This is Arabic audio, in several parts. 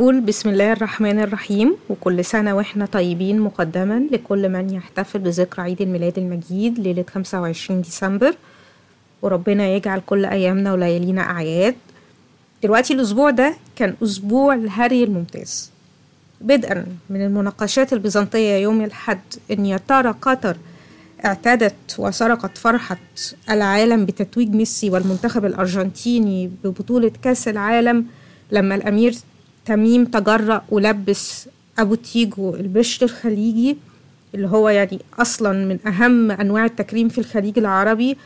بنقول بسم الله الرحمن الرحيم وكل سنة وإحنا طيبين مقدما لكل من يحتفل بذكرى عيد الميلاد المجيد ليلة 25 ديسمبر. وربنا يجعل كل أيامنا وليالينا أعياد. دلوقتي الأسبوع ده كان أسبوع الهري الممتاز. بدءا من المناقشات البيزنطية يوم الحد إن يا ترى قطر اعتادت وسرقت فرحة العالم بتتويج ميسي والمنتخب الأرجنتيني ببطولة كأس العالم لما الأمير تميم تجرأ ولبس أبو تيجو البشر الخليجي اللي هو يعني أصلا من أهم أنواع التكريم في الخليج العربي.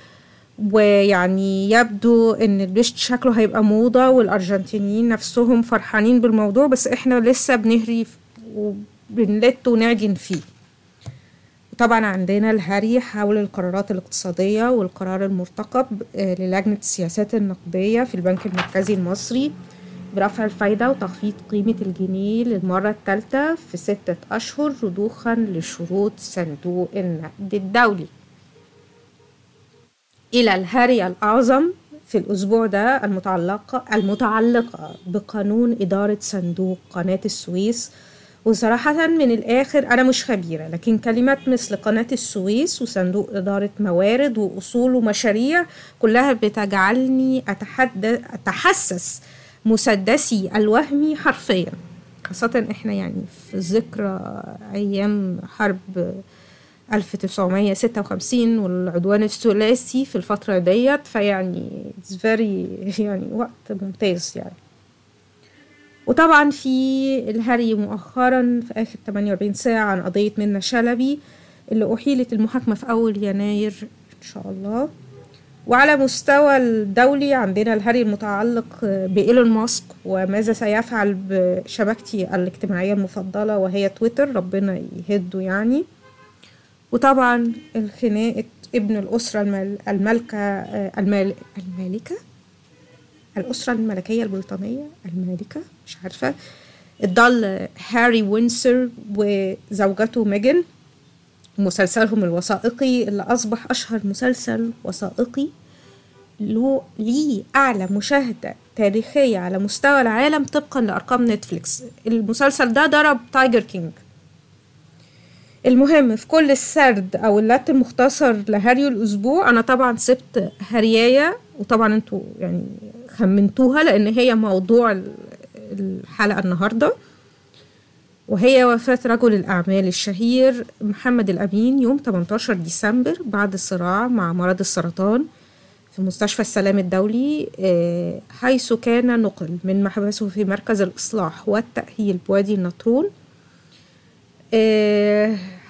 ويعني يبدو إن البشت شكله هيبقى موضة والأرجنتينيين نفسهم فرحانين بالموضوع بس إحنا لسه بنهري وبنلت ونعجن فيه. طبعا عندنا الهري حول القرارات الاقتصادية والقرار المرتقب للجنة السياسات النقدية في البنك المركزي المصري. برفع الفايدة وتخفيض قيمة الجنيه للمرة الثالثة في ستة أشهر رضوخا لشروط صندوق النقد الدولي. إلى الهري الأعظم في الأسبوع ده المتعلقة المتعلقة بقانون إدارة صندوق قناة السويس. وصراحة من الآخر أنا مش خبيرة لكن كلمات مثل قناة السويس وصندوق إدارة موارد وأصول ومشاريع كلها بتجعلني أتحدث أتحسس مسدسي الوهمي حرفيا خاصة إحنا يعني في ذكرى أيام حرب 1956 والعدوان الثلاثي في الفترة ديت فيعني it's very يعني وقت ممتاز يعني. وطبعا في الهري مؤخرا في آخر 48 ساعة عن قضية منة شلبي اللي أحيلت المحاكمة في أول يناير إن شاء الله. وعلى مستوى الدولي عندنا الهري المتعلق بإيلون ماسك وماذا سيفعل بشبكتي الاجتماعية المفضلة وهي تويتر ربنا يهده يعني. وطبعا الخناقة ابن الأسرة المل... الملكة المال... المالكة الأسرة الملكية البريطانية المالكة مش عارفة. الضال هاري وينسر وزوجته ميجن مسلسلهم الوثائقي اللي أصبح أشهر مسلسل وثائقي له ليه أعلى مشاهدة تاريخية على مستوى العالم طبقا لأرقام نتفليكس. المسلسل ده ضرب تايجر كينج المهم في كل السرد أو اللات المختصر لهاريو الأسبوع أنا طبعا سبت هرياية وطبعا أنتوا يعني خمنتوها لأن هي موضوع الحلقة النهارده. وهي وفاة رجل الأعمال الشهير محمد الأمين يوم 18 ديسمبر بعد صراع مع مرض السرطان في مستشفى السلام الدولي حيث كان نقل من محبسه في مركز الإصلاح والتأهيل بوادي النطرون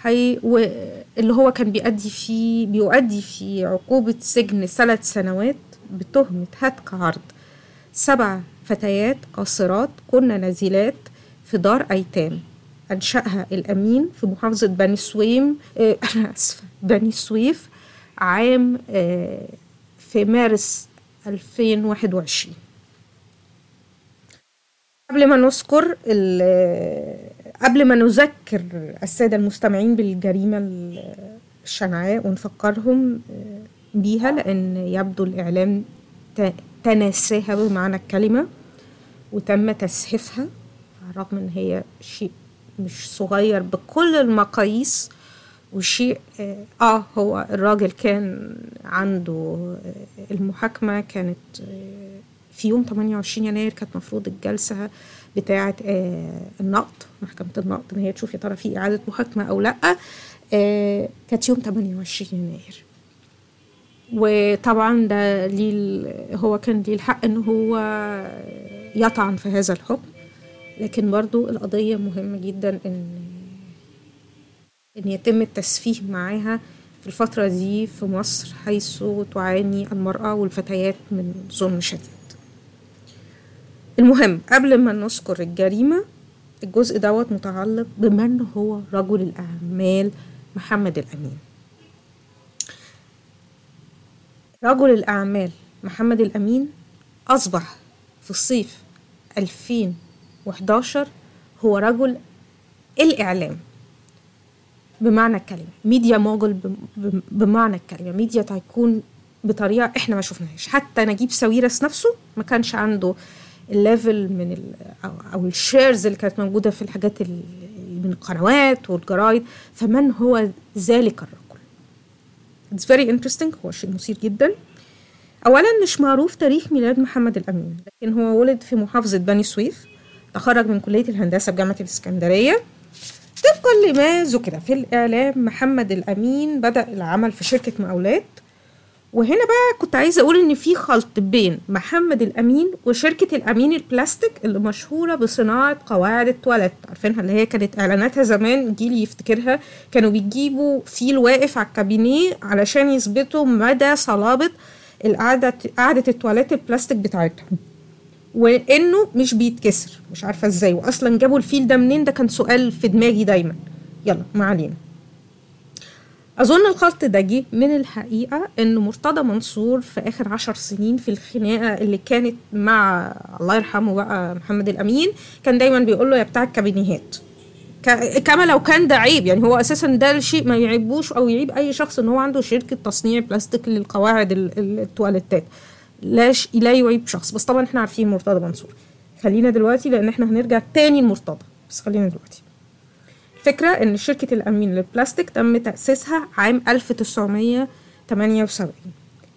حي اللي هو كان بيأدي فيه بيؤدي في عقوبة سجن ثلاث سنوات بتهمة هتك عرض سبع فتيات قاصرات كن نازلات في دار أيتام. أنشأها الأمين في محافظة بني سويم آه أنا أسفة بني سويف عام آه في مارس 2021 قبل ما نذكر قبل ما نذكر السادة المستمعين بالجريمة الشنعاء ونفكرهم بيها لأن يبدو الإعلام تناساها بمعنى الكلمة وتم تسهيفها رغم إن هي شيء مش صغير بكل المقاييس وشيء آه هو الراجل كان عنده المحاكمة كانت في يوم 28 يناير كانت مفروض الجلسة بتاعة آه النقد محكمة النقد إن هي تشوف يا ترى في إعادة محاكمة أو لأ آه كانت يوم 28 يناير. وطبعا ده ليه هو كان ليه الحق إن هو يطعن في هذا الحكم. لكن برضو القضية مهمة جدا إن إن يتم التسفيه معاها في الفترة دي في مصر حيث تعاني المرأة والفتيات من ظلم شديد. المهم قبل ما نذكر الجريمة الجزء دوت متعلق بمن هو رجل الأعمال محمد الأمين. رجل الأعمال محمد الأمين أصبح في الصيف 2011 هو رجل الإعلام. بمعنى الكلمة media mogul بمعنى الكلمة media tycoon بطريقة إحنا ما شفناهاش. حتى نجيب ساويرس نفسه ما كانش عنده ال level من ال أو, أو ال shares اللي كانت موجودة في الحاجات ال- من القنوات والجرايد فمن هو ذلك الرجل؟ It's very interesting هو شيء مثير جدا. اولا مش معروف تاريخ ميلاد محمد الأمين لكن هو ولد في محافظة بني سويف. تخرج من كلية الهندسة بجامعه الإسكندرية. طبقا لما ذكر في الإعلام محمد الأمين بدأ العمل في شركة مقاولات. وهنا بقى كنت عايزة أقول إن في خلط بين محمد الأمين وشركة الأمين البلاستيك اللي مشهورة بصناعة قواعد التواليت. عارفينها؟ اللي هي كانت إعلاناتها زمان جيل يفتكرها. كانوا بيجيبوا فيل واقف على الكابينيه علشان يثبتوا مدى القعده قعدة التواليت البلاستيك بتاعتهم. وإنه مش بيتكسر. مش عارفة إزاي. واصلا جابوا الفيل ده منين؟ ده كان سؤال في دماغي دايما. يلا ما علينا. أظن الخلط ده جه من الحقيقة إن مرتضى منصور في آخر عشر سنين في الخناقة اللي كانت مع الله يرحمه بقى محمد الأمين كان دايما بيقول له يا بتاع الكابينيهات. كما لو كان ده عيب. يعني هو أساسا ده الشيء ما يعيبوش أو يعيب أي شخص إن هو عنده شركة تصنيع بلاستيك للقواعد ال- ال- التواليتات. لا ش... لا يعيب شخص. بس طبعا إحنا عارفين مرتضى منصور. خلينا دلوقتي لأن إحنا هنرجع تاني لمرتضى. بس خلينا دلوقتي. الفكرة إن شركة الأمين للبلاستيك تم تأسيسها عام 1978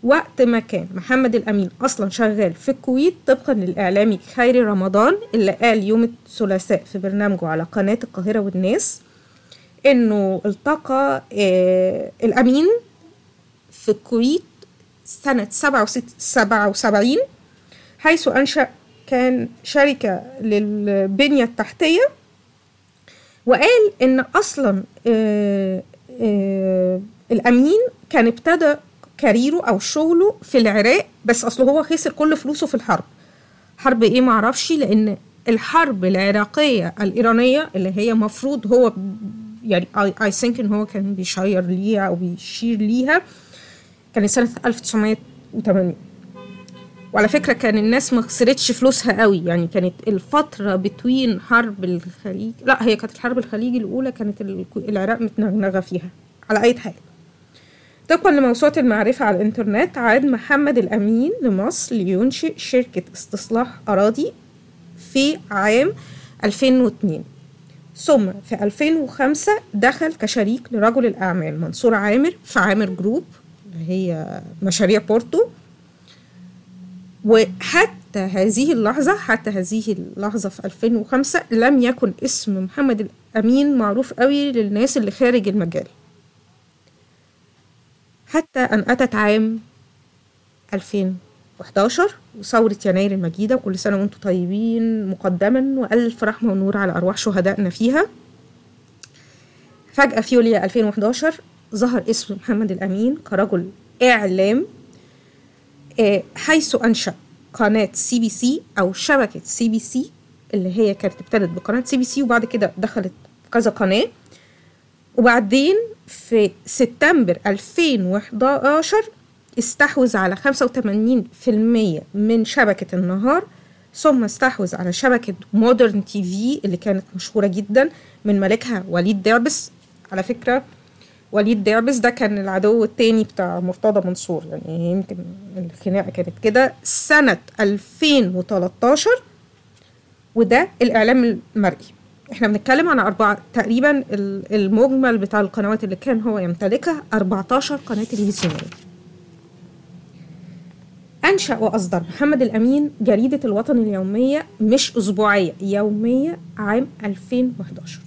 وقت ما كان محمد الأمين أصلا شغال في الكويت طبقا للإعلامي خيري رمضان اللي قال يوم الثلاثاء في برنامجه على قناة القاهرة والناس إنه التقى آه الأمين في الكويت سنة 77 حيث أنشأ كان شركة للبنية التحتية وقال إن أصلا آه آه الأمين كان ابتدى كاريره أو شغله في العراق بس أصله هو خسر كل فلوسه في الحرب. حرب إيه معرفش لأن الحرب العراقية الإيرانية اللي هي مفروض هو يعني اي ثينك إن هو كان بيشير ليها أو بيشير ليها كانت سنة 1980 وعلى فكرة كان الناس ما خسرتش فلوسها قوي. يعني كانت الفترة between حرب الخليج لا هي كانت الحرب الخليج الأولى كانت العراق متنغنغة فيها على أي حال. طبقا لموسوعة المعرفة على الإنترنت عاد محمد الأمين لمصر لينشئ شركة استصلاح أراضي في عام 2002 ثم في 2005 دخل كشريك لرجل الأعمال منصور عامر في عامر Group. هي مشاريع بورتو. وحتى هذه اللحظة حتى هذه اللحظة في 2005 لم يكن اسم محمد الأمين معروف قوي للناس اللي خارج المجال. حتى أن أتت عام 2011 وثورة يناير المجيدة وكل سنة وأنتم طيبين مقدما وألف رحمة ونور على أرواح شهدائنا فيها. فجأة في يوليو 2011 ظهر اسم محمد الأمين كرجل إعلام حيث أنشأ قناة سي بي سي أو شبكة سي بي سي اللي هي كانت ابتدت بقناة CBC وبعد كده دخلت كذا قناة. وبعدين في سبتمبر 2011 استحوذ على 85% من شبكة النهار. ثم استحوذ على شبكة Modern TV اللي كانت مشهورة جدا من مالكها وليد دعبس على فكرة وليد دعبس ده كان العدو التاني بتاع مرتضى منصور. يعني يمكن الخناقة كانت كده. سنة 2013 وده الإعلام المرئي. إحنا بنتكلم عن أربعة تقريبا المجمل بتاع القنوات اللي كان هو يمتلكها 14 قناة تلفزيونية. أنشأ وأصدر محمد الأمين جريدة الوطن اليومية مش أسبوعية يومية عام 2011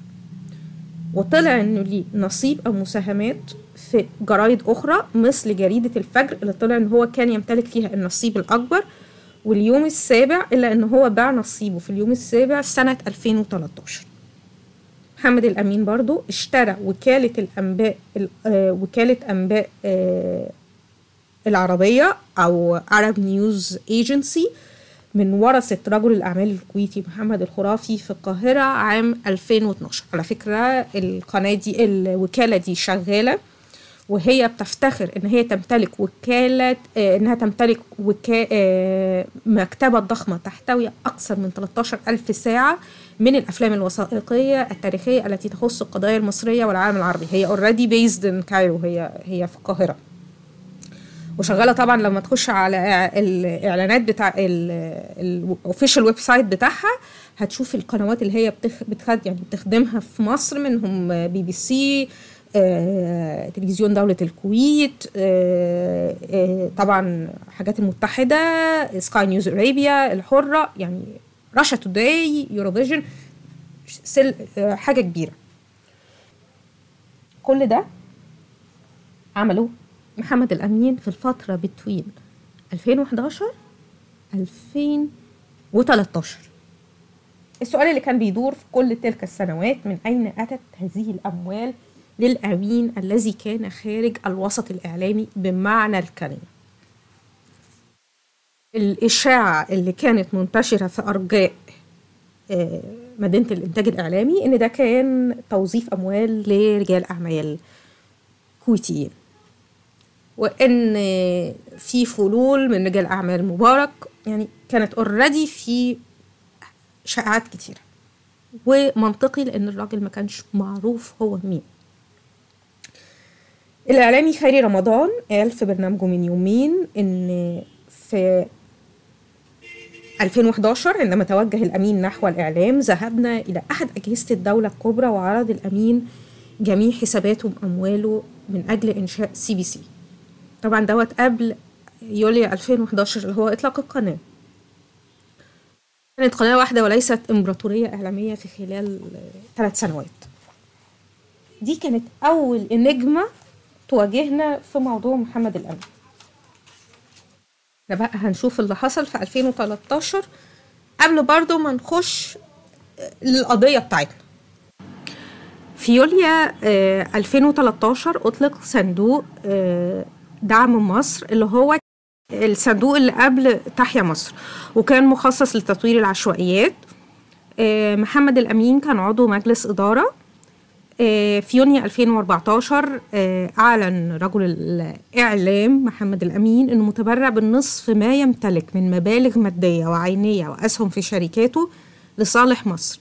وطلع إنه ليه نصيب أو مساهمات في جرايد أخرى مثل جريدة الفجر اللي طلع إن هو كان يمتلك فيها النصيب الأكبر واليوم السابع إلا إن هو باع نصيبه في اليوم السابع سنة 2013 محمد الأمين برضو اشترى وكالة الأنباء آه وكالة أنباء آه العربية أو Arab News Agency من ورثة رجل الأعمال الكويتي محمد الخرافي في القاهرة عام 2012 على فكرة القناة دي الوكالة دي شغالة وهي بتفتخر إن هي تمتلك وكالة آه إنها تمتلك وكا آه مكتبة ضخمة تحتوي أكثر من 13 ألف ساعة من الأفلام الوثائقية التاريخية التي تخص القضايا المصرية والعالم العربي. هي already based in Cairo هي هي في القاهرة. وشغاله طبعا لما تخش على الاعلانات بتاع ال official website بتاعها هتشوف القنوات اللي هي بتخ... بتخد... يعني بتخدمها في مصر منهم بي بي سي تلفزيون دولة الكويت طبعا حاجات المتحدة Sky News Arabia الحرة يعني Russia Today Eurovision حاجة كبيرة. كل ده عمله محمد الأمين في الفترة between 2011 2013 السؤال اللي كان بيدور في كل تلك السنوات من أين أتت هذه الأموال للأمين الذي كان خارج الوسط الإعلامي بمعنى الكلمة؟ الإشاعة اللي كانت منتشرة في أرجاء آه، مدينة الإنتاج الإعلامي إن ده كان توظيف أموال لرجال أعمال كويتيين. وإن في فلول من رجال أعمال مبارك. يعني كانت اوريدي في شائعات كتيرة ومنطقي لأن الراجل ما كانش معروف هو مين. الإعلامي خيري رمضان قال في برنامجه من يومين إن في 2011 عندما توجه الأمين نحو الإعلام ذهبنا إلى أحد أجهزة الدولة الكبرى وعرض الأمين جميع حساباته وأمواله من أجل إنشاء سي بي سي طبعا دوت قبل يوليو 2011 اللي هو إطلاق القناة. كانت قناة واحدة وليست إمبراطورية إعلامية في خلال ثلاث سنوات. دي كانت أول نجمة تواجهنا في موضوع محمد الأمين. ده بقى هنشوف اللي حصل في 2013 قبل برضو ما نخش للقضية بتاعتنا. في يوليو آه، 2013 أطلق صندوق آه، دعم مصر اللي هو الصندوق اللي قبل تحيا مصر وكان مخصص لتطوير العشوائيات. آه، محمد الأمين كان عضو مجلس إدارة. آه، في يونيو 2014 آه، أعلن رجل الإعلام محمد الأمين أنه متبرع بالنصف ما يمتلك من مبالغ مادية وعينية وأسهم في شركاته لصالح مصر.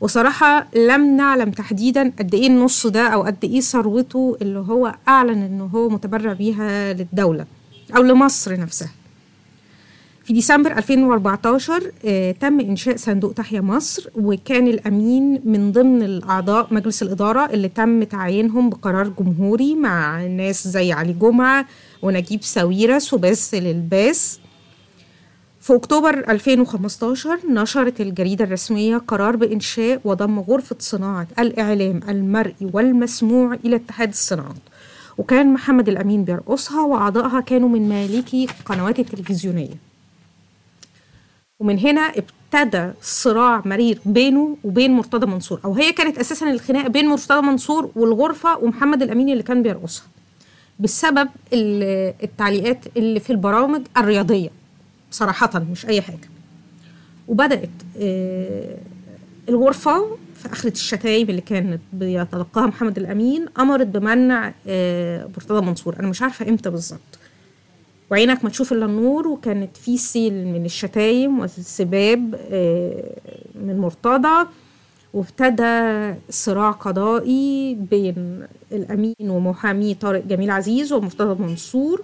وصراحة لم نعلم تحديدا قد إيه النص ده أو قد إيه ثروته اللي هو أعلن أنه هو متبرع بيها للدولة أو لمصر نفسها. في ديسمبر 2014 آه، تم إنشاء صندوق تحيا مصر وكان الأمين من ضمن الأعضاء مجلس الإدارة اللي تم تعيينهم بقرار جمهوري مع ناس زي علي جمعة ونجيب ساويرس وباسل الباس في أكتوبر 2015 نشرت الجريدة الرسمية قرار بإنشاء وضم غرفة صناعة الإعلام المرئي والمسموع إلى اتحاد الصناعات. وكان محمد الأمين بيرقصها وأعضائها كانوا من مالكي القنوات التلفزيونية. ومن هنا ابتدى صراع مرير بينه وبين مرتضى منصور. أو هي كانت أساسا الخناقة بين مرتضى منصور والغرفة ومحمد الأمين اللي كان بيرقصها. بسبب ال- التعليقات اللي في البرامج الرياضية. صراحة مش أي حاجة. وبدأت آه، الغرفة في اخره الشتايم اللي كانت بيتلقاها محمد الأمين امرت بمنع آه، مرتضى منصور. أنا مش عارفة إمتى بالظبط. وعينك ما تشوف إلا النور وكانت في سيل من الشتايم والسباب آه، من مرتضى. وابتدى صراع قضائي بين الأمين ومحاميه طارق جميل عزيز ومرتضى منصور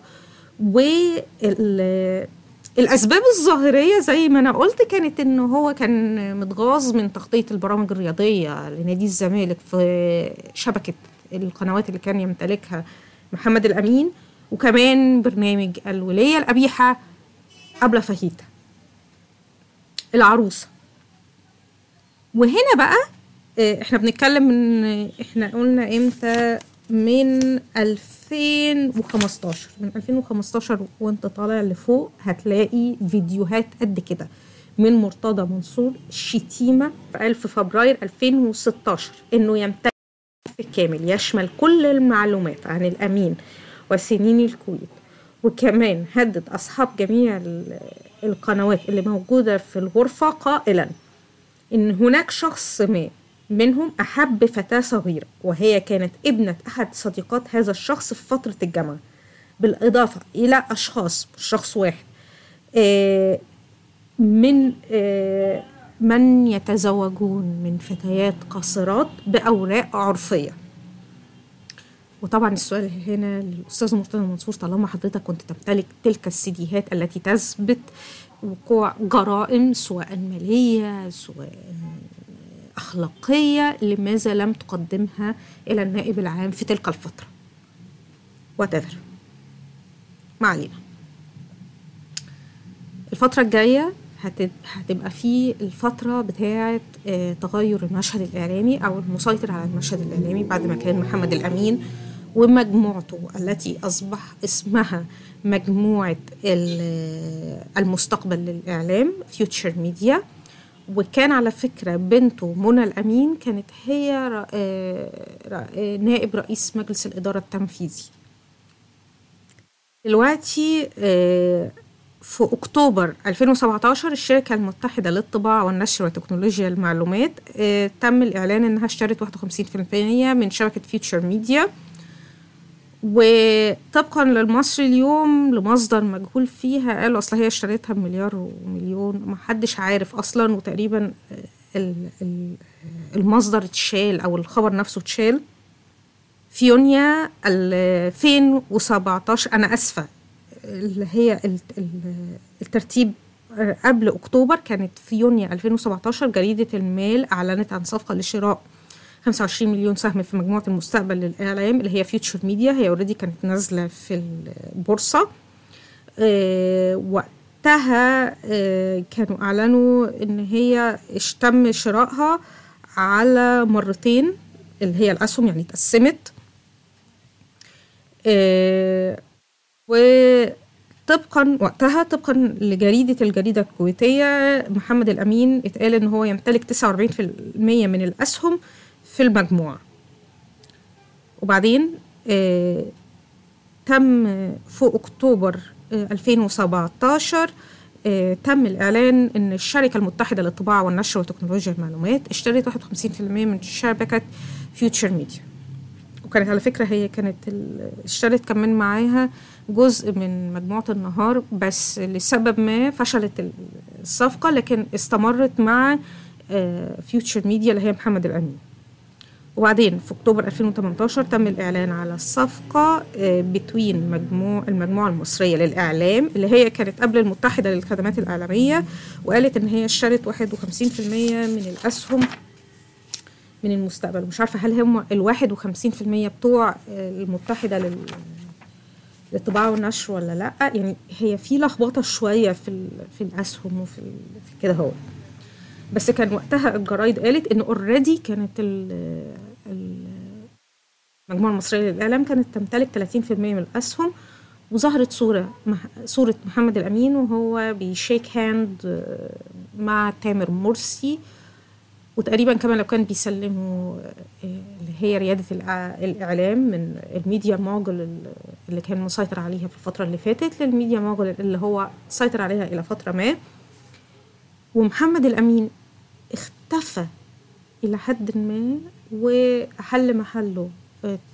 والاسباب الظاهرية زي ما أنا قلت كانت إن هو كان متغاظ من تغطية البرامج الرياضية لنادي الزمالك في شبكة القنوات اللي كان يمتلكها محمد الأمين وكمان برنامج الولية القبيحة قبل فهيتة العروسة. وهنا بقى آه، إحنا بنتكلم من إحنا قلنا إمتى من 2015 من 2015 وانت طالع لفوق هتلاقي فيديوهات قد كده. من مرتضى منصور شتيمة في 1000 فبراير 2016 إنه يمتلك كامل يشمل كل المعلومات عن الأمين وسنين الكويت. وكمان هدد أصحاب جميع ال- القنوات اللي موجودة في الغرفة قائلا إن هناك شخص ما منهم أحب فتاة صغيرة وهي كانت ابنة أحد صديقات هذا الشخص في فترة الجامعة. بالإضافة إلى أشخاص شخص واحد. آه، من آه، من يتزوجون من فتيات قاصرات بأوراق عرفية. وطبعا السؤال هنا للأستاذ مرتضى منصور طالما حضرتك كنت تمتلك تلك السيديهات التي تثبت وقوع جرائم سواء مالية سواء أخلاقية لماذا لم تقدمها إلى النائب العام في تلك الفترة. Whatever. ما علينا. الفترة الجاية هتبقى في الفترة بتاعة تغير المشهد الإعلامي أو المسيطر على المشهد الإعلامي بعد ما كان محمد الأمين ومجموعته التي أصبح اسمها مجموعة المستقبل للإعلام فيوتشر ميديا وكان على فكرة بنته منى الأمين كانت هي نائب رئيس مجلس الإدارة التنفيذي. دلوقتي في أكتوبر 2017 الشركة المتحدة للطباعة والنشر وتكنولوجيا المعلومات تم الإعلان إنها اشترت 51% من شبكة فيوتشر ميديا وطبقا للمصري اليوم لمصدر مجهول فيها قالوا أصل هي اشتريتها بمليار ومليون ما حدش عارف أصلا وتقريبا المصدر اتشال أو الخبر نفسه اتشال. في يونيو 2017 أنا آسفة اللي هي الترتيب قبل أكتوبر كانت في يونيو 2017 جريدة المال أعلنت عن صفقة لشراء 25 مليون سهم في مجموعة المستقبل للإعلام اللي هي Future Media هي already كانت نازلة في البورصة. أه وقتها أه كانوا أعلنوا إن هي تم شرائها على مرتين اللي هي الأسهم يعني اتقسمت. أه وطبقا وقتها طبقا لجريدة الجريدة الكويتية محمد الأمين اتقال إن هو يمتلك 49% من الأسهم. في المجموعة. وبعدين آه تم في أكتوبر آه 2017 آه تم الإعلان إن الشركة المتحدة للطباعة والنشر وتكنولوجيا المعلومات اشترت 51% من شبكة Future Media وكانت على فكرة هي كانت اشترت كمان معاها جزء من مجموعة النهار بس لسبب ما فشلت الصفقة لكن استمرت مع Future Media اللي هي محمد الأمين. وبعدين في أكتوبر 2018 تم الإعلان على الصفقه between مجموع المجموعة المصرية للإعلام اللي هي كانت قبل المتحدة للخدمات الإعلامية وقالت إن هي اشترت 51% من الأسهم من المستقبل. مش عارفة هل هم ال 51% بتوع المتحدة لل للطباعة والنشر ولا لأ؟ يعني هي في لخبطة شوية في في الأسهم وفي في كده هو. بس كان وقتها الجرايد قالت ان اوريدي كانت المجموعه المصرية للإعلام كانت تمتلك 30% من الأسهم وظهرت صورة صورة محمد الأمين وهو بي shake hand مع تامر مرسي وتقريبا كمان لو كان بيسلموا اللي هي ريادة الإعلام من ال media mogul اللي كان مسيطر عليها في الفترة اللي فاتت لل media mogul اللي هو سيطر عليها إلى فترة ما. ومحمد الأمين اختفى إلى حد ما وحل محله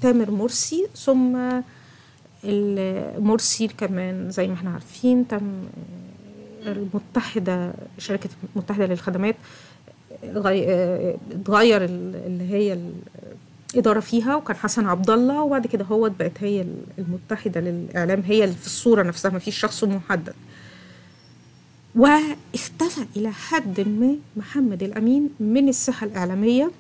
تامر مرسي ثم مرسي كمان زي ما إحنا عارفين تم المتحدة شركة المتحدة للخدمات اتغير اللي هي الإدارة فيها وكان حسن عبد الله وبعد كده هو بقت هي المتحدة للإعلام هي اللي في الصورة نفسها ما فيش شخص محدد. واختفى إلى حد ما محمد الأمين من الساحة الإعلامية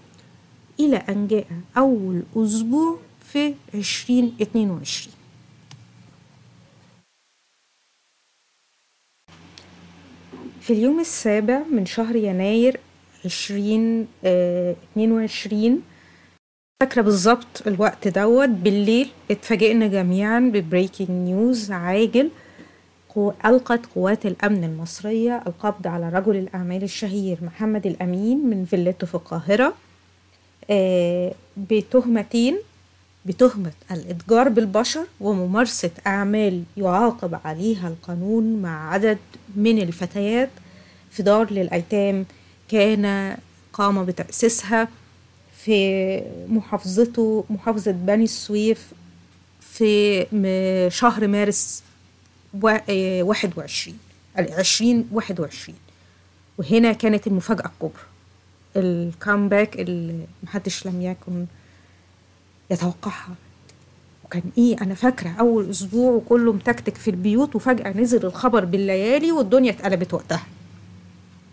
إلى أن جاء أول أسبوع في 2022 في اليوم السابع من شهر يناير 2022 فاكرة بالظبط الوقت دوت بالليل اتفاجئنا جميعا ببريكنج نيوز عاجل ألقت قوات الأمن المصرية القبض على رجل الأعمال الشهير محمد الأمين من فيلته في القاهرة. بتهمتين بتهمة الإتجار بالبشر وممارسة أعمال يعاقب عليها القانون مع عدد من الفتيات. في دار للأيتام كان قام بتأسيسها في محافظته محافظة بني السويف في شهر مارس واحد وعشرين. عشرين واحد وعشرين. وهنا كانت المفاجأة الكبرى. ال comeback اللي محدش لم يكن يتوقعها. وكان إيه أنا فاكرة أول أسبوع وكله متكتك في البيوت وفجأة نزل الخبر بالليالي والدنيا اتقلبت وقتها.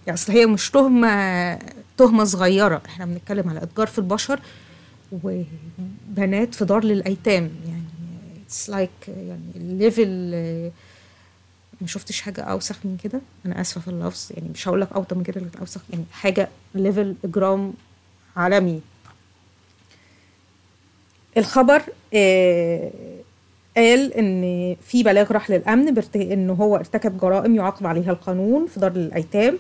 يعني أصل هي مش تهمة تهمة صغيرة. إحنا بنتكلم على إتجار في البشر وبنات في دار للأيتام. يعني it's like like يعني ال level ما شفتش حاجة أوسخ من كده. أنا آسفة في اللفظ يعني مش هقول لك أوطى من كده لكن أوسخ يعني حاجة level اجرام عالمي. الخبر آه قال إن في بلاغ راح للأمن. ان هو ارتكب جرائم يعاقب عليها القانون في دار الأيتام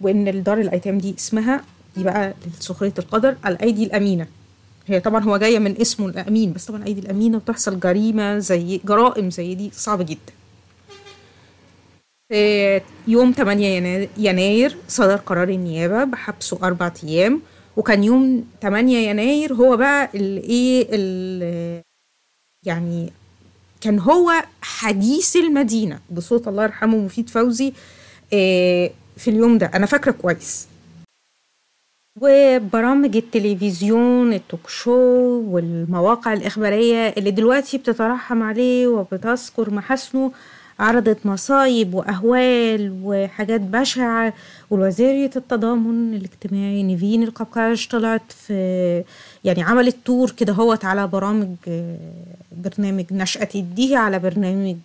وإن الدار الأيتام دي اسمها دي بقى لسخرية القدر الأيدي الأمينة. هي طبعا هو جاية من اسمه الأمين بس طبعا الأيدي الأمينة وتحصل جريمة زي جرائم زي دي صعب جدا. في يوم 8 يناير صدر قرار النيابة بحبسه أربع أيام. وكان يوم 8 يناير هو بقى الايه يعني كان هو حديث المدينة. بصوت الله يرحمه مفيد فوزي في اليوم ده. أنا فاكرة كويس. وبرامج التلفزيون التوك شو والمواقع الإخبارية اللي دلوقتي بتترحم عليه وبتذكر محاسنه. عرضت مصايب وأهوال وحاجات بشعة والوزيرية التضامن الاجتماعي نيفين القبقاش طلعت في يعني عملت تور كده هوت على برامج برنامج نشأة الديه على برنامج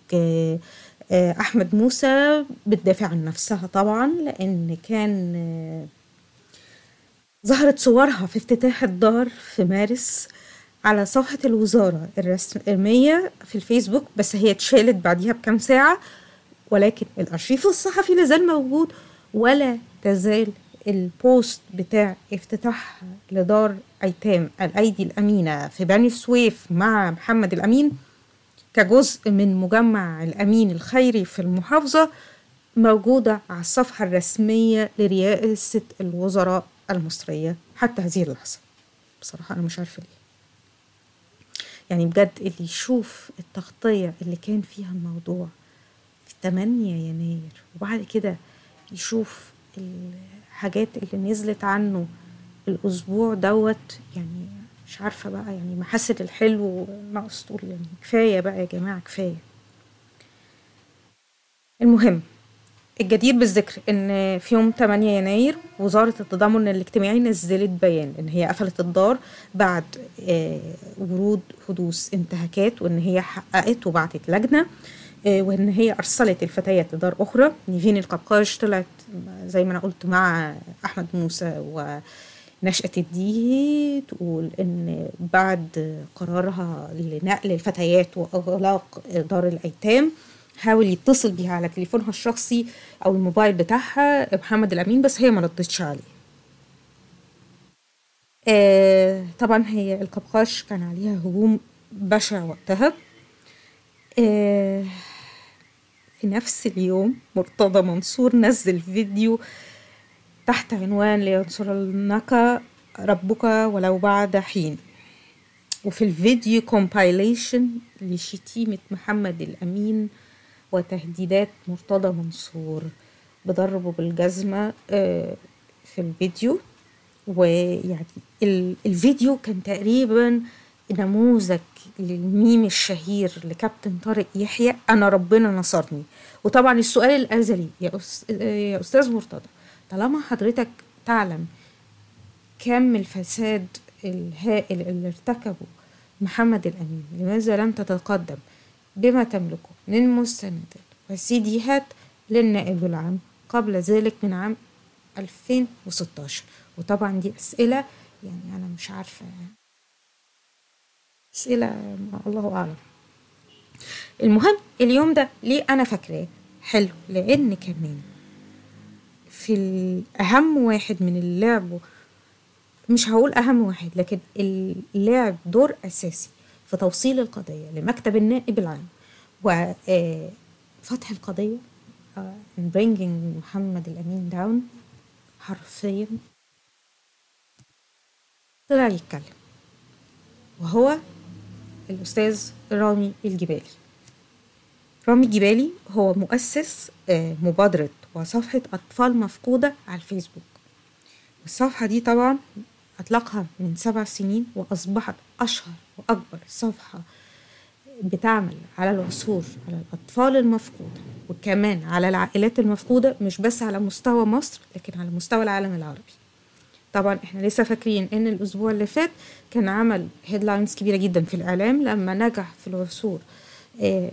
أحمد موسى بتدافع عن نفسها طبعا لأن كان ظهرت صورها في افتتاح الدار في مارس على صفحة الوزارة الرسمية في الفيسبوك بس هي اتشالت بعديها بكام ساعة ولكن الأرشيف الصحفي لازال موجود ولا تزال ال post بتاع افتتاح لدار أيتام الأيدي الأمينة في بني سويف مع محمد الأمين كجزء من مجمع الأمين الخيري في المحافظة موجودة على الصفحة الرسمية لرئاسة الوزراء المصرية حتى هذه اللحظة. بصراحة أنا مش عارفة ليه. يعني بجد اللي يشوف التغطية اللي كان فيها الموضوع في 8 يناير وبعد كده يشوف الحاجات اللي نزلت عنه الأسبوع دوت يعني مش عارفة بقى يعني محاسن الحلو ناقص تقول يعني كفاية بقى يا جماعة كفاية. المهم الجدير بالذكر إن في يوم 8 يناير وزارة التضامن الاجتماعي نزلت بيان إن هي قفلت الدار بعد ورود حدوث انتهاكات وإن هي حققت وبعتت لجنة وإن هي أرسلت الفتيات لدار أخرى. نيفين القبقاش طلعت زي ما أنا قلت مع أحمد موسى ونشأة الديه تقول إن بعد قرارها لنقل الفتيات وإغلاق دار الأيتام حاول يتصل بيها على تليفونها الشخصي أو الموبايل بتاعها محمد الأمين بس هي ما ردتش عليه. آه طبعا هي القبقاش كان عليها هجوم بشع وقتها. آه في نفس اليوم مرتضى منصور نزل فيديو تحت عنوان لينصرنك ربك ولو بعد حين. وفي الفيديو كومبايليشن لشتيمة محمد الأمين وتهديدات مرتضى منصور. بضربه بالجزمة في الفيديو. ويعني الفيديو كان تقريبا نموذج للميم الشهير لكابتن طارق يحيى أنا ربنا نصرني. وطبعا السؤال الأزلي يا, أس... يا أستاذ مرتضى طالما حضرتك تعلم كم الفساد الهائل اللي ارتكبه محمد الأمين لماذا لم تتقدم؟ بما تملكه من مستندات وسيديهات للنائب العام قبل ذلك من عام 2016 وطبعا دي أسئلة يعني أنا مش عارفة. أسئلة الله أعلم. المهم اليوم ده ليه أنا فاكراه؟ حلو لأن كمان في الأهم واحد من اللعب مش هقول أهم واحد لكن اللعب دور أساسي. في توصيل القضية لمكتب النائب العام. وفتح القضية bringing محمد الأمين داون حرفيا. طلع يتكلم. وهو الأستاذ رامي الجبالي. رامي الجبالي هو مؤسس مبادرة وصفحة أطفال مفقودة على الفيسبوك. الصفحة دي طبعا أطلقها من سبع سنين وأصبحت أشهر وأكبر صفحة بتعمل على العثور على الأطفال المفقودة وكمان على العائلات المفقودة مش بس على مستوى مصر لكن على مستوى العالم العربي. طبعا إحنا لسه فاكرين إن الأسبوع اللي فات كان عمل هيدلاينز كبيرة جدا في الإعلام لما نجح في العثور آه،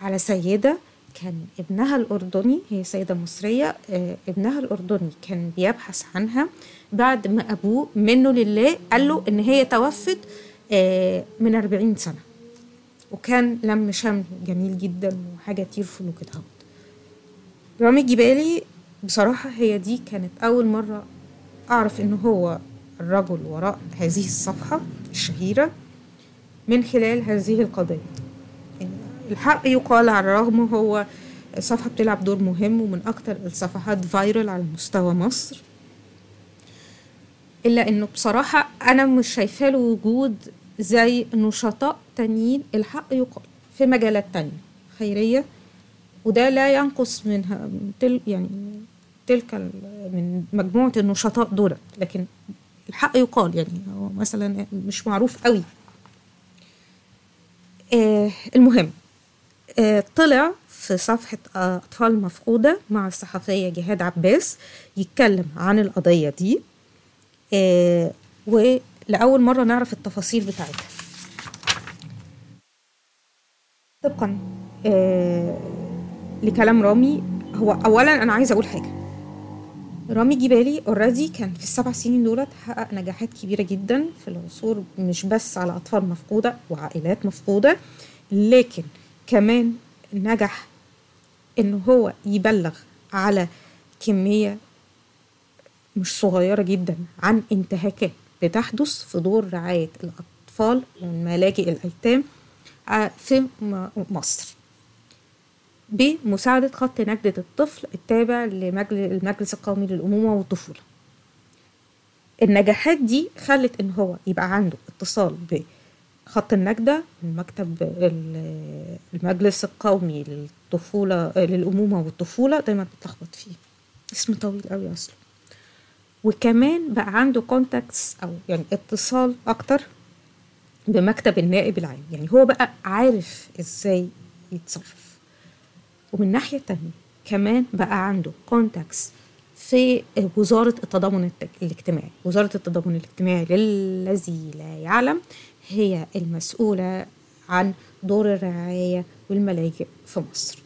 على سيدة كان ابنها الأردني هي سيدة مصرية آه، ابنها الأردني كان بيبحث عنها. بعد ما أبوه منه لله قال له إن هي توفت آه، من 40 سنة. وكان لم شمل جميل جدا وحاجة تطير في كده رامي جبالي بصراحة هي دي كانت أول مرة أعرف إن هو الرجل وراء هذه الصفحة الشهيرة من خلال هذه القضية. الحق يقال على الرغم هو صفحة بتلعب دور مهم ومن أكتر الصفحات فايرال على مستوى مصر. إلا إنه بصراحة أنا مش شايفة له وجود زي نشطاء تانيين الحق يقال في مجالات تانية خيرية وده لا ينقص منها من تل يعني تلك من مجموعة النشطاء دول لكن الحق يقال يعني هو مثلا مش معروف قوي. آه المهم طلع في صفحة آه، أطفال مفقودة مع الصحفية جهاد عباس يتكلم عن القضية دي آه ولأول مرة نعرف التفاصيل بتاعتها. طبقا آه لكلام رامي هو أولا أنا عايزة أقول حاجة. رامي جبالي اوريدي كان في السبع سنين دولت حقق نجاحات كبيرة جدا في العثور مش بس على أطفال مفقودة وعائلات مفقودة لكن كمان نجح إن هو يبلغ على كمية مش صغيرة جدا عن انتهاكات بتحدث في دور رعاية الأطفال وملاجئ الأيتام ع- في مصر. بمساعدة خط نجدة الطفل التابع للمجلس القومي للأمومة والطفولة. النجاحات دي خلت إن هو يبقى عنده اتصال بخط النجدة من مكتب ال- المجلس القومي للطفولة للأمومة والطفولة دايما بتلخبط فيه. اسم طويل قوي أصلا وكمان بقى عنده contacts أو يعني اتصال أكتر بمكتب النائب العام. يعني هو بقى عارف إزاي يتصرف. ومن ناحية تانية كمان بقى عنده contacts في وزارة التضامن الاجتماعي. وزارة التضامن الاجتماعي للذي لا يعلم هي المسؤولة عن دور الرعاية والملاجئ في مصر.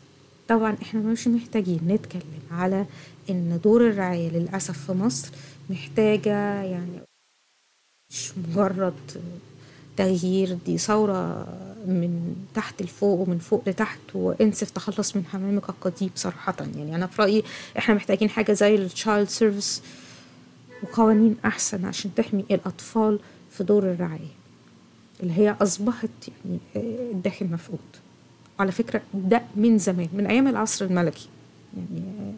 طبعا إحنا مش محتاجين نتكلم على إن دور الرعاية للأسف في مصر محتاجة يعني مش مجرد تغيير دي ثورة من تحت لفوق ومن فوق لتحت وانسف تخلص من حمامك القضيب صراحة. يعني أنا في رأيي إحنا محتاجين حاجة زي ال child service وقوانين أحسن عشان تحمي الأطفال في دور الرعاية. اللي هي أصبحت يعني آه، الداخل مفقود على فكرة ده من زمان من أيام العصر الملكي يعني آه،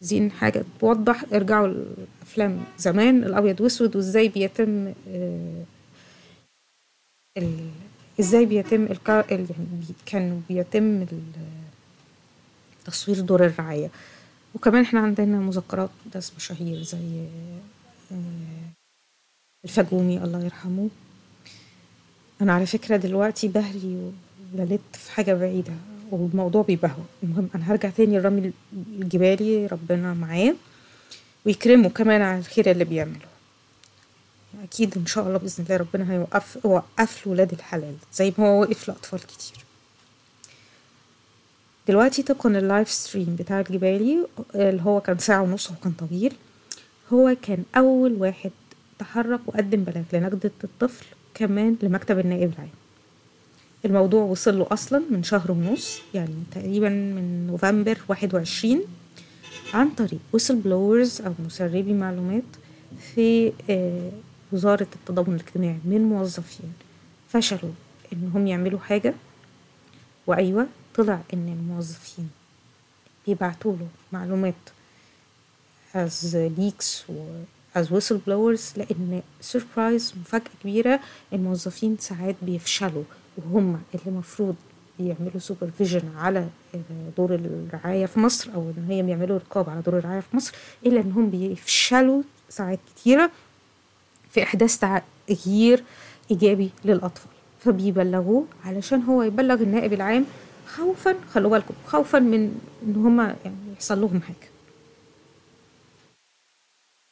عايزين حاجة توضح ارجعوا الأفلام زمان الأبيض وأسود وإزاي بيتم آه، ال... إزاي بيتم. يعني. كان بيتم. تصوير دور الرعاية وكمان إحنا عندنا مذكرات ناس مشاهير زي الفجومي الله يرحمه أنا على فكرة دلوقتي بهري ولالت في حاجة بعيدة والموضوع بيبهوى. المهم أنا هرجع تاني لرامي الجبالي ربنا معاه ويكرمه كمان على الخير اللي بيعمله. أكيد إن شاء الله بإذن الله ربنا هيوقف يوقف له ولاد الحلال زي ما هو وقف لأطفال كتير. دلوقتي طبقا لل live stream بتاع الجبالي اللي هو كان ساعة ونص وكان طويل هو كان أول واحد تحرك وقدم بلاغ لنجدة الطفل كمان لمكتب النائب العام. الموضوع وصل له أصلا من شهر ونص يعني تقريبا من نوفمبر واحد وعشرين عن طريق whistle blowers أو مسربي معلومات في آه، وزارة التضامن الاجتماعي من موظفين. فشلوا إنهم يعملوا حاجة وأيوة طلع إن الموظفين بيبعتوا له معلومات as leaks و as whistleblowers لأن سربرايز مفاجأة كبيرة الموظفين ساعات بيفشلوا وهم اللي المفروض بيعملوا سوبرفيجن على دور الرعاية في مصر أو إن هي بيعملوا رقابة على دور الرعاية في مصر إلا إنهم بيفشلوا ساعات كتيرة في إحداث تغيير إيجابي للأطفال. فبيبلغوه علشان هو يبلغ النائب العام خوفا خلوا بالكم خوفا من إن هما يعني يحصل لهم حاجة.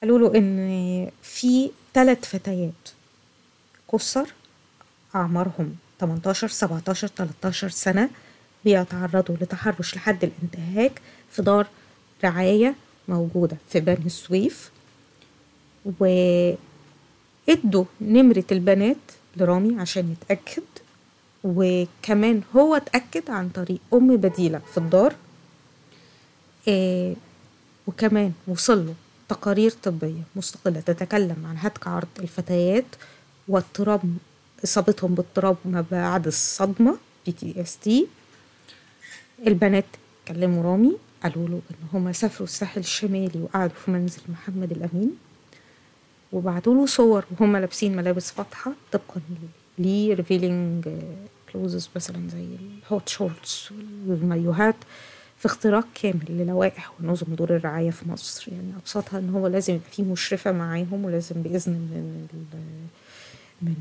قالوا له إن في ثلاث فتيات قصر أعمارهم 18 17 13 سنة بيتعرضوا لتحرش لحد الانتهاك في دار رعاية موجودة في بني سويف. وإدوا نمرة البنات لرامي عشان يتأكد. وكمان هو اتأكد عن طريق أم بديلة في الدار. آه وكمان وصل له تقارير طبية مستقلة تتكلم عن هتك عرض الفتيات واضطراب إصابتهم باضطراب ما بعد الصدمة تي البنات كلموا رامي قالوا له إن هما سافروا الساحل الشمالي وقعدوا في منزل محمد الأمين. وبعتوا له صور وهما لابسين ملابس فاتحة طبقا ليه revealing clothes مثلا زي ال hot shorts والمايوهات. في اختراق كامل للوائح ونظم دور الرعاية في مصر. يعني أبسطها إن هو لازم يبقى في مشرفة معاهم ولازم بإذن من من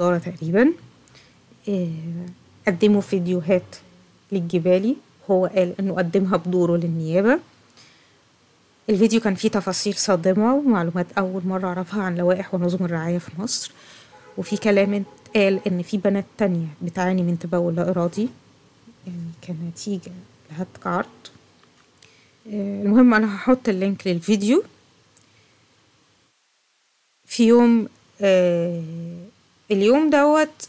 الوزارة تقريبا. قدموا فيديوهات للجبالي. هو قال إنه قدمها بدوره للنيابة. الفيديو كان فيه تفاصيل صادمة ومعلومات أول مرة أعرفها عن لوائح ونظم الرعاية في مصر. وفي كلام قال إن في بنات تانية بتعاني من تبول لا إرادي يعني كنتيجة لهتك عرض المهم أنا هحط ال link للفيديو. في يوم آه اليوم دوت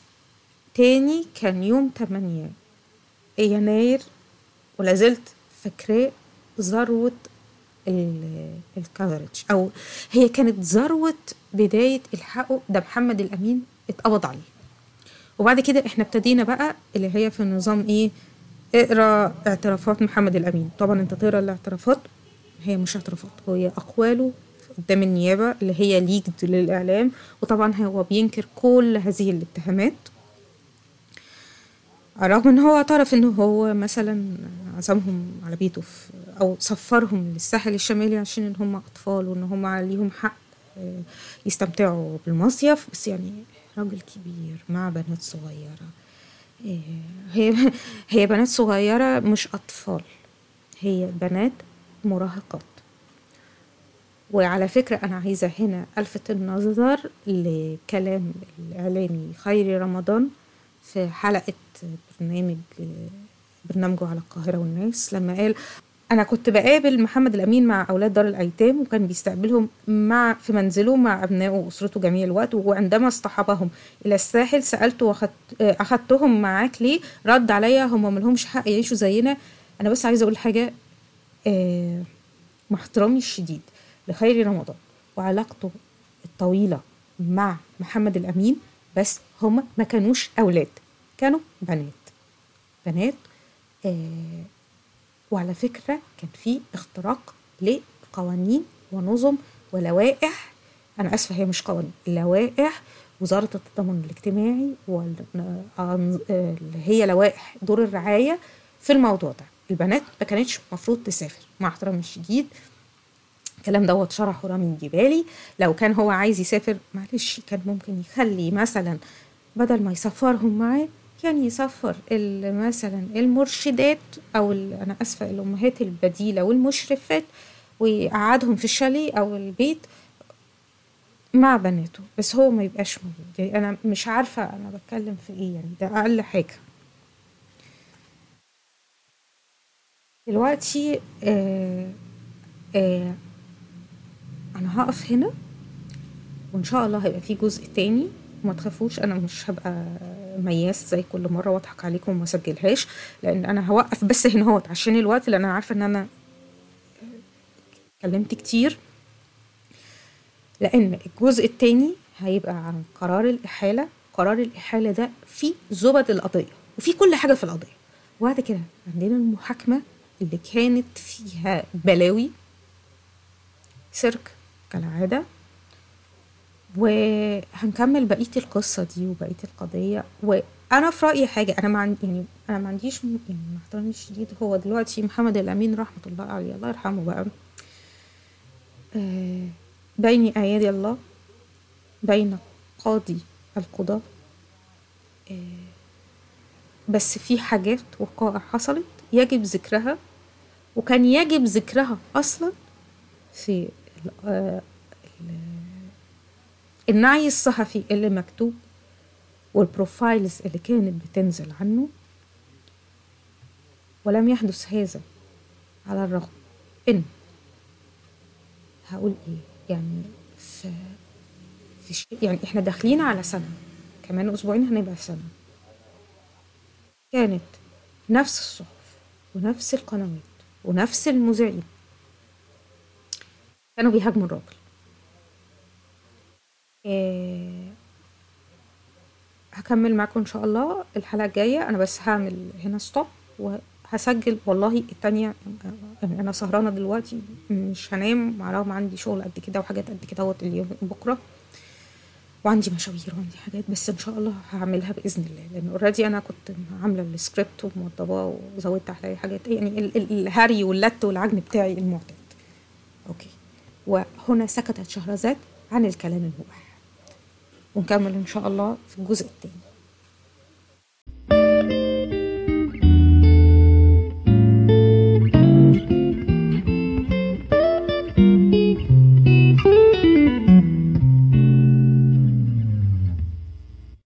تاني كان يوم تمانية يناير ولازلت فاكراه ذروة ال coverage. أو هي كانت ذروة بداية الحقه ده محمد الأمين اتقبض عليه. وبعد كده إحنا ابتدينا بقى اللي هي في النظام إيه؟ اقرأ اعترافات محمد الأمين. طبعا أنت تقرأ الاعترافات هي مش اعترافات هي اقواله قدام النيابة اللي هي ليجد للإعلام وطبعا هو بينكر كل هذه الاتهامات. رغم إن هو اعترف إنه هو مثلا عزمهم على بيته أو سفرهم للساحل الشمالي عشان إن هم أطفال وإن هم عليهم حق يستمتعوا بالمصيف بس يعني راجل كبير مع بنات صغيرة. هي هي بنات صغيرة مش أطفال هي بنات مراهقات. وعلى فكرة أنا عايزة هنا ألفت النظر لكلام الإعلامي خيري رمضان في حلقة برنامج برنامجه على القاهرة والناس لما قال أنا كنت بقابل محمد الأمين مع أولاد دار الأيتام وكان بيستقبلهم مع في منزله مع أبنائه وأسرته جميع الوقت وعندما اصطحبهم إلى الساحل سالته وأخدت اخدتهم معاك ليه؟ رد عليا هم ملهمش حق يعيشوا زينا. أنا بس عايزة أقول حاجة آه مع احترامي الشديد لخيري رمضان وعلاقته الطويلة مع محمد الأمين بس هم ما كانوش أولاد كانوا بنات. بنات آه وعلى فكرة كان في اختراق لقوانين ونظم ولوائح. أنا آسفة هي مش قوانين لوائح. وزارة التضامن الاجتماعي اللي هي لوائح دور الرعاية في الموضوع ده. البنات ما كانتش المفروض تسافر مع احترامي الشديد. الكلام دوت شرحه رامي الجبالي. لو كان هو عايز يسافر معلش كان ممكن يخلي مثلا بدل ما يسفرهم معاه كان يسفر مثلا المرشدات أو أنا آسفة الأمهات البديلة والمشرفات ويقعدهم في الشاليه أو البيت مع بناته بس هو ما يبقاش موجود. يعني أنا مش عارفة أنا بتكلم في إيه يعني ده أقل حاجة. دلوقتي آه آه أنا هقف هنا وإن شاء الله هيبقى في جزء تاني. وما تخافوش أنا مش هبقى مياس زي كل مرة وأضحك عليكم وما أسجلهاش لأن أنا هوقف بس هنا أهوت عشان الوقت لأن أنا عارفة إن أنا اتكلمت كتير. لأن الجزء التاني هيبقى عن قرار الإحالة. قرار الإحالة ده فيه زبد القضية وفي كل حاجة في القضية. وبعد كده عندنا المحاكمة اللي كانت فيها بلاوي سيرك كالعادة. وهنكمل بقية القصة دي وبقية القضية. وأنا في رأيي حاجة أنا ما عندي يعني أنا ما عنديش يعني مع احترامي الشديد هو دلوقتي محمد الأمين رحمة الله عليه الله يرحمه بقى. آه بين أيادي الله بين قاضي القضاة آه، بس في حاجات وقائع حصلت يجب ذكرها وكان يجب ذكرها أصلا في آه، النعي الصحفي اللي مكتوب والبروفايلز اللي كانت بتنزل عنه ولم يحدث هذا على الرغم إن هقول إيه؟ يعني في في شيء يعني إحنا داخلين على سنة كمان أسبوعين هنبقى سنة. كانت نفس الصحف ونفس القنوات ونفس المذيعين كانوا بيهاجموا الراجل. إيه هكمل معاكم إن شاء الله. الحلقة الجاية أنا بس هعمل هنا stop وهسجل والله التانية يعني أنا سهرانة دلوقتي مش هنام مع رغم عندي شغل قد كده وحاجات قد كده اليوم بكرة. وعندي مشاوير وعندي حاجات بس إن شاء الله هعملها بإذن الله. لأن already أنا كنت عاملة السكريبت وموضباه وزودت عليه حاجات يعني ال- ال- الهري واللت والعجن بتاعي المعتاد. okay. وهنا سكتت شهرزاد عن الكلام المباح. ونكمل إن شاء الله في الجزء الثاني